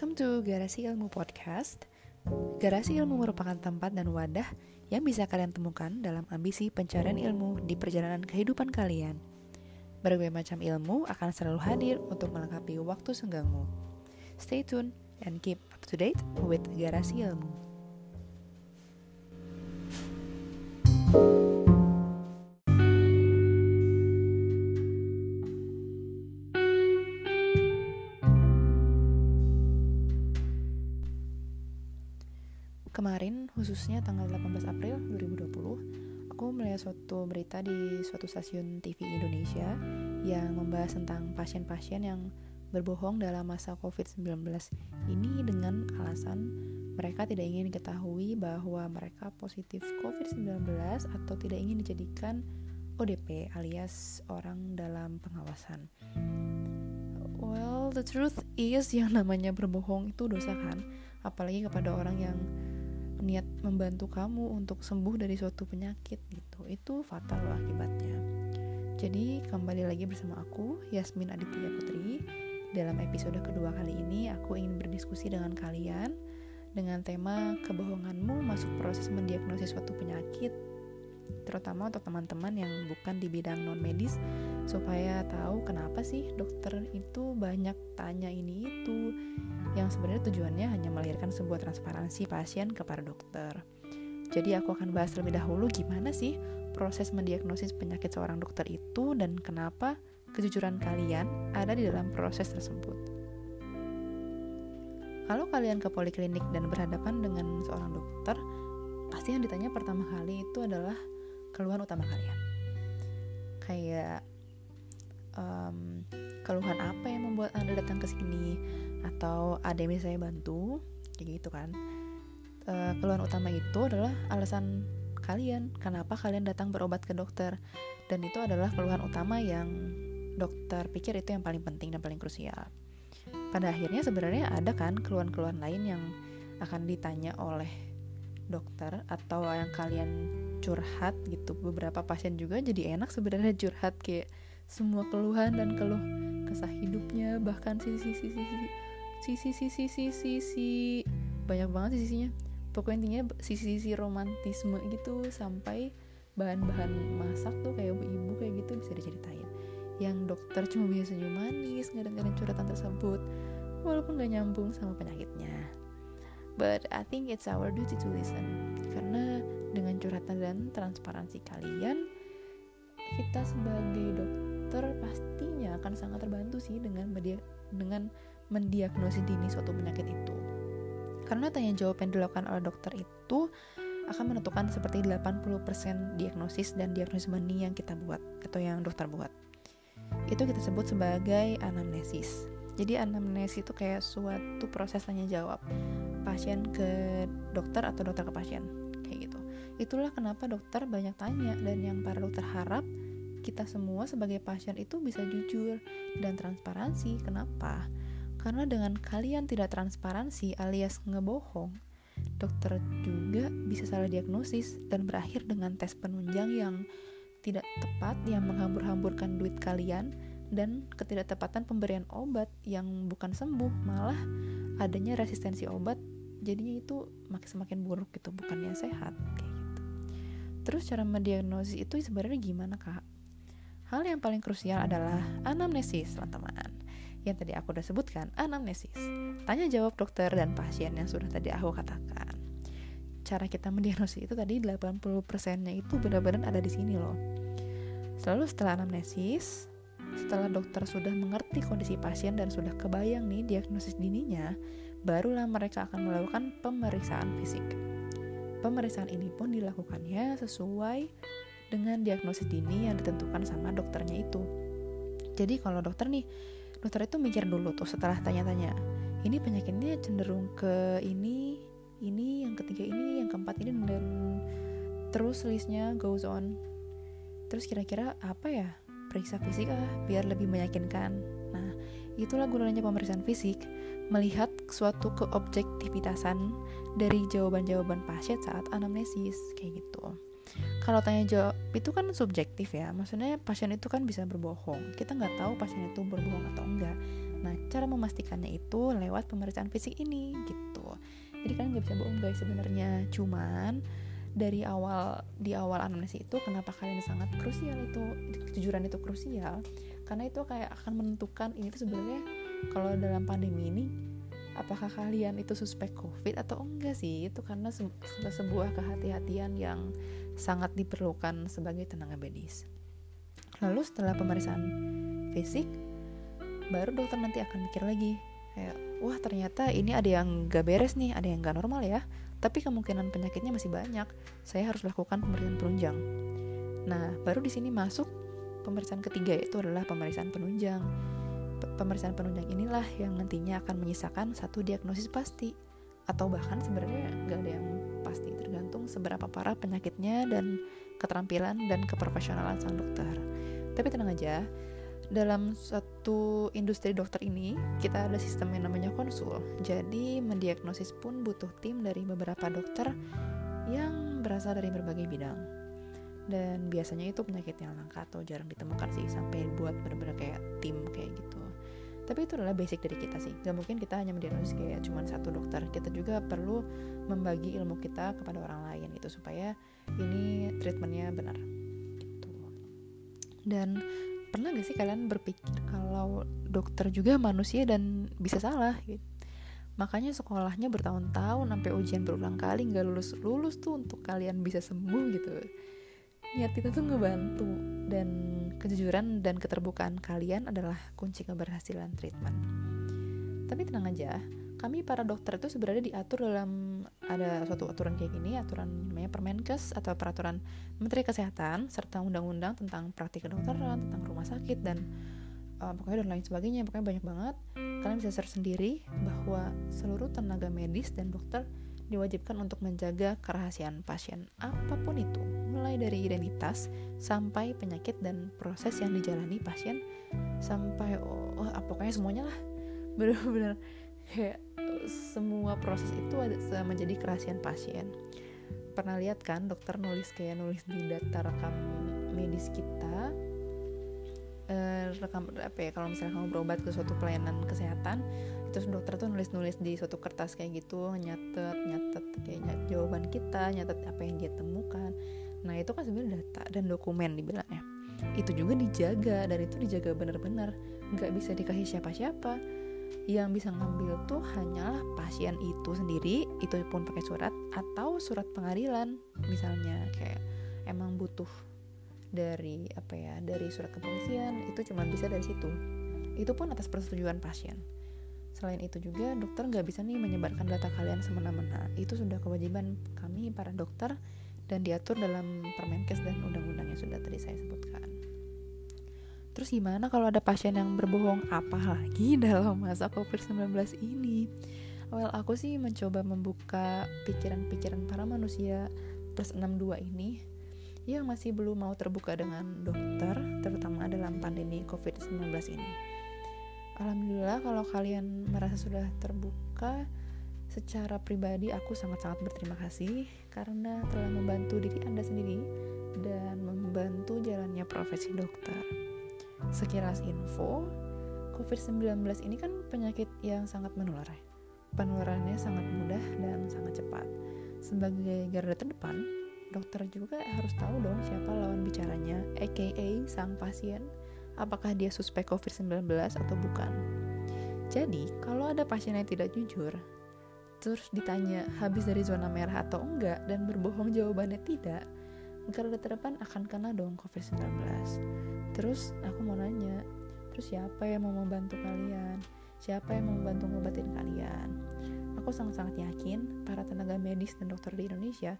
Welcome to Garasi Ilmu Podcast. Garasi Ilmu merupakan tempat dan wadah yang bisa kalian temukan dalam ambisi pencarian ilmu di perjalanan kehidupan kalian. Berbagai macam ilmu akan selalu hadir untuk melengkapi waktu senggangmu. Stay tune and keep up to date with Garasi Ilmu. Kemarin, tanggal 18 April 2020, aku melihat suatu berita di suatu stasiun TV Indonesia yang membahas tentang pasien-pasien yang berbohong dalam masa COVID-19 ini dengan alasan mereka tidak ingin diketahui bahwa mereka positif COVID-19 atau tidak ingin dijadikan ODP alias orang dalam pengawasan. Well, the truth is yang namanya berbohong itu dosa kan, apalagi kepada orang yang niat membantu kamu untuk sembuh dari suatu penyakit gitu. Itu fatal loh akibatnya. Jadi kembali lagi bersama aku Yasmin Aditya Putri. Dalam episode kedua kali ini aku ingin berdiskusi dengan kalian dengan tema kebohonganmu masuk proses mendiagnosis suatu penyakit terutama untuk teman-teman yang bukan di bidang non medis supaya tahu kenapa sih dokter itu banyak tanya ini itu yang sebenarnya tujuannya hanya melahirkan sebuah transparansi pasien kepada dokter. Jadi aku akan bahas terlebih dahulu gimana sih proses mendiagnosis penyakit seorang dokter itu dan kenapa kejujuran kalian ada di dalam proses tersebut. Kalau kalian ke poliklinik dan berhadapan dengan seorang dokter, pasti yang ditanya pertama kali itu adalah keluhan utama kalian. Kayak um, keluhan apa yang membuat anda datang ke sini? atau ada yang bisa saya bantu kayak gitu kan e, keluhan utama itu adalah alasan kalian kenapa kalian datang berobat ke dokter dan itu adalah keluhan utama yang dokter pikir itu yang paling penting dan paling krusial pada akhirnya sebenarnya ada kan keluhan-keluhan lain yang akan ditanya oleh dokter atau yang kalian curhat gitu. Beberapa pasien juga jadi enak sebenarnya curhat kayak semua keluhan dan keluh kesah hidupnya bahkan sisi sisi sisi sisi sisi sisi sisi banyak banget sisinya. Pokoknya intinya sisi sisi romantisme gitu sampai bahan-bahan masak tuh kayak ibu-ibu kayak gitu bisa diceritain. Yang dokter cuma bisa senyum manis kadang-kadang curhatan tersebut walaupun gak nyambung sama penyakitnya. But I think it's our duty to listen karena dengan curhatan dan transparansi kalian kita sebagai dokter pastinya akan sangat terbantu sih dengan media dengan mendiagnosis dini suatu penyakit itu. Karena tanya jawab yang dilakukan oleh dokter itu akan menentukan seperti 80% diagnosis dan diagnosis benih yang kita buat atau yang dokter buat. Itu kita sebut sebagai anamnesis. Jadi anamnesis itu kayak suatu proses tanya jawab pasien ke dokter atau dokter ke pasien. Itulah kenapa dokter banyak tanya dan yang para dokter harap kita semua sebagai pasien itu bisa jujur dan transparansi. Kenapa? Karena dengan kalian tidak transparansi alias ngebohong, dokter juga bisa salah diagnosis dan berakhir dengan tes penunjang yang tidak tepat yang menghambur-hamburkan duit kalian dan ketidaktepatan pemberian obat yang bukan sembuh malah adanya resistensi obat jadinya itu makin semakin buruk gitu bukannya sehat gitu terus cara mendiagnosis itu sebenarnya gimana kak hal yang paling krusial adalah anamnesis teman-teman yang tadi aku udah sebutkan, anamnesis. Tanya jawab dokter dan pasien yang sudah tadi aku katakan. Cara kita mendiagnosis itu tadi 80%-nya itu benar-benar ada di sini loh. Selalu setelah anamnesis, setelah dokter sudah mengerti kondisi pasien dan sudah kebayang nih diagnosis dininya, barulah mereka akan melakukan pemeriksaan fisik. Pemeriksaan ini pun dilakukannya sesuai dengan diagnosis dini yang ditentukan sama dokternya itu. Jadi kalau dokter nih dokter itu mikir dulu tuh setelah tanya-tanya ini penyakitnya cenderung ke ini ini yang ketiga ini yang keempat ini dan terus listnya goes on terus kira-kira apa ya periksa fisik ah biar lebih meyakinkan itulah gunanya pemeriksaan fisik melihat suatu keobjektivitasan dari jawaban-jawaban pasien saat anamnesis kayak gitu kalau tanya jawab itu kan subjektif ya maksudnya pasien itu kan bisa berbohong kita nggak tahu pasien itu berbohong atau enggak Nah, cara memastikannya itu lewat pemeriksaan fisik ini gitu. Jadi kalian nggak bisa bohong guys sebenarnya. Cuman dari awal di awal anamnesis itu kenapa kalian sangat krusial itu kejujuran itu krusial? Karena itu kayak akan menentukan ini tuh sebenarnya kalau dalam pandemi ini apakah kalian itu suspek covid atau enggak sih? Itu karena se sebuah kehati-hatian yang sangat diperlukan sebagai tenaga medis. Lalu setelah pemeriksaan fisik baru dokter nanti akan mikir lagi kayak wah ternyata ini ada yang gak beres nih ada yang gak normal ya tapi kemungkinan penyakitnya masih banyak. Saya harus lakukan pemeriksaan penunjang. Nah baru di sini masuk pemeriksaan ketiga itu adalah pemeriksaan penunjang. Pemeriksaan penunjang inilah yang nantinya akan menyisakan satu diagnosis pasti atau bahkan sebenarnya gak ada yang pasti tergantung seberapa parah penyakitnya dan keterampilan dan keprofesionalan sang dokter. Tapi tenang aja dalam satu industri dokter ini kita ada sistem yang namanya konsul. Jadi mendiagnosis pun butuh tim dari beberapa dokter yang berasal dari berbagai bidang. Dan biasanya itu penyakit yang langka atau jarang ditemukan sih sampai buat bener-bener kayak tim kayak gitu. Tapi itu adalah basic dari kita sih. Gak mungkin kita hanya mendiagnosis kayak cuma satu dokter. Kita juga perlu membagi ilmu kita kepada orang lain itu supaya ini treatmentnya benar gitu. Dan pernah gak sih kalian berpikir kalau dokter juga manusia dan bisa salah gitu? Makanya sekolahnya bertahun-tahun sampai ujian berulang kali nggak lulus lulus tuh untuk kalian bisa sembuh gitu. Niat kita tuh ngebantu dan kejujuran dan keterbukaan kalian adalah kunci keberhasilan treatment. Tapi tenang aja kami para dokter itu sebenarnya diatur dalam ada suatu aturan kayak gini aturan namanya Permenkes atau peraturan Menteri Kesehatan serta undang-undang tentang praktik kedokteran tentang rumah sakit dan uh, pokoknya dan lain sebagainya. Pokoknya banyak banget. Kalian bisa search sendiri bahwa seluruh tenaga medis dan dokter diwajibkan untuk menjaga kerahasiaan pasien apa pun itu mulai dari identitas sampai penyakit dan proses yang dijalani pasien sampai oh, oh pokoknya semuanya lah. Bener-bener kayak semua proses itu menjadi kerahasiaan pasien. Pernah lihat kan dokter nulis kayak nulis di data rekam medis kita? Eh, rekam apa ya kalau misalnya kamu berobat ke suatu pelayanan kesehatan terus dokter tuh nulis-nulis di suatu kertas kayak gitu nyatet nyatet kayak nyat, jawaban kita nyatet apa yang dia temukan. Nah itu kan sebenarnya data dan dokumen dibilangnya. Itu juga dijaga dan itu dijaga benar-benar. Nggak bisa dikasih siapa-siapa yang bisa ngambil tuh hanyalah pasien itu sendiri itu pun pakai surat atau surat pengadilan misalnya. Kayak emang butuh dari apa ya dari surat kepolisian itu cuma bisa dari situ. Itu pun atas persetujuan pasien. Selain itu juga dokter nggak bisa nih menyebarkan data kalian semena-mena. Itu sudah kewajiban kami para dokter dan diatur dalam Permenkes dan undang-undang yang sudah tadi saya sebutkan Terus gimana kalau ada pasien yang berbohong apa lagi dalam masa COVID-19 ini? Well, aku sih mencoba membuka pikiran-pikiran para manusia plus 62 ini yang masih belum mau terbuka dengan dokter, terutama dalam pandemi COVID-19 ini. Alhamdulillah kalau kalian merasa sudah terbuka, secara pribadi aku sangat-sangat berterima kasih karena telah membantu diri Anda sendiri dan membantu jalannya profesi dokter. Sekilas info, COVID-19 ini kan penyakit yang sangat menular ya. Penularannya sangat mudah dan sangat cepat. Sebagai garda terdepan, dokter juga harus tahu dong siapa lawan bicaranya, aka sang pasien, apakah dia suspek COVID-19 atau bukan. Jadi, kalau ada pasien yang tidak jujur, terus ditanya habis dari zona merah atau enggak dan berbohong jawabannya tidak, garda terdepan akan kena dong COVID-19 terus aku mau nanya terus siapa yang mau membantu kalian? Siapa yang mau membantu ngobatin kalian? Aku sangat-sangat yakin para tenaga medis dan dokter di Indonesia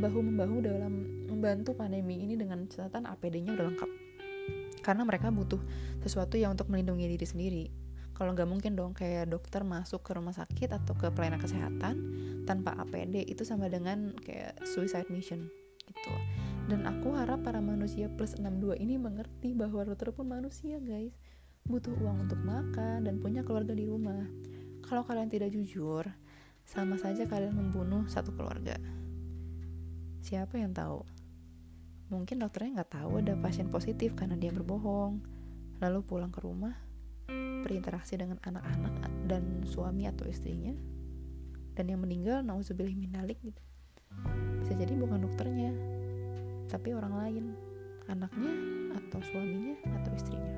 bahu-membahu dalam membantu pandemi ini dengan catatan APD-nya udah lengkap. Karena mereka butuh sesuatu yang untuk melindungi diri sendiri. Kalau nggak mungkin dong kayak dokter masuk ke rumah sakit atau ke pelayanan kesehatan tanpa APD itu sama dengan kayak suicide mission gitu dan aku harap para manusia plus 62 ini mengerti bahwa dokter pun manusia guys. Butuh uang untuk makan dan punya keluarga di rumah. Kalau kalian tidak jujur sama saja kalian membunuh satu keluarga. Siapa yang tahu? Mungkin dokternya nggak tahu ada pasien positif karena dia berbohong. Lalu pulang ke rumah berinteraksi dengan anak-anak dan suami atau istrinya dan yang meninggal nauzubillah minalik gitu. Bisa jadi bukan dokternya tapi orang lain anaknya atau suaminya atau istrinya.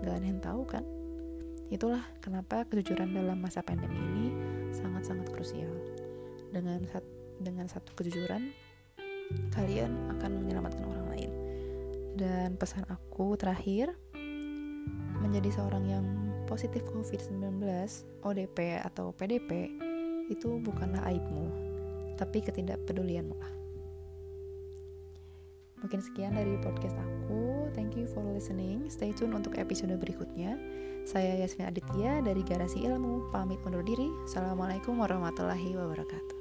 Gak ada yang tahu kan? Itulah kenapa kejujuran dalam masa pandemi ini sangat-sangat krusial. Dengan sat dengan satu kejujuran kalian akan menyelamatkan orang lain. Dan pesan aku terakhir menjadi seorang yang positif COVID-19, ODP atau PDP itu bukanlah aibmu, tapi ketidakpedulianmu lah. Mungkin sekian dari podcast aku. Thank you for listening. Stay tune untuk episode berikutnya. Saya Yasmin Aditya dari Garasi Ilmu. Pamit undur diri. Assalamualaikum warahmatullahi wabarakatuh.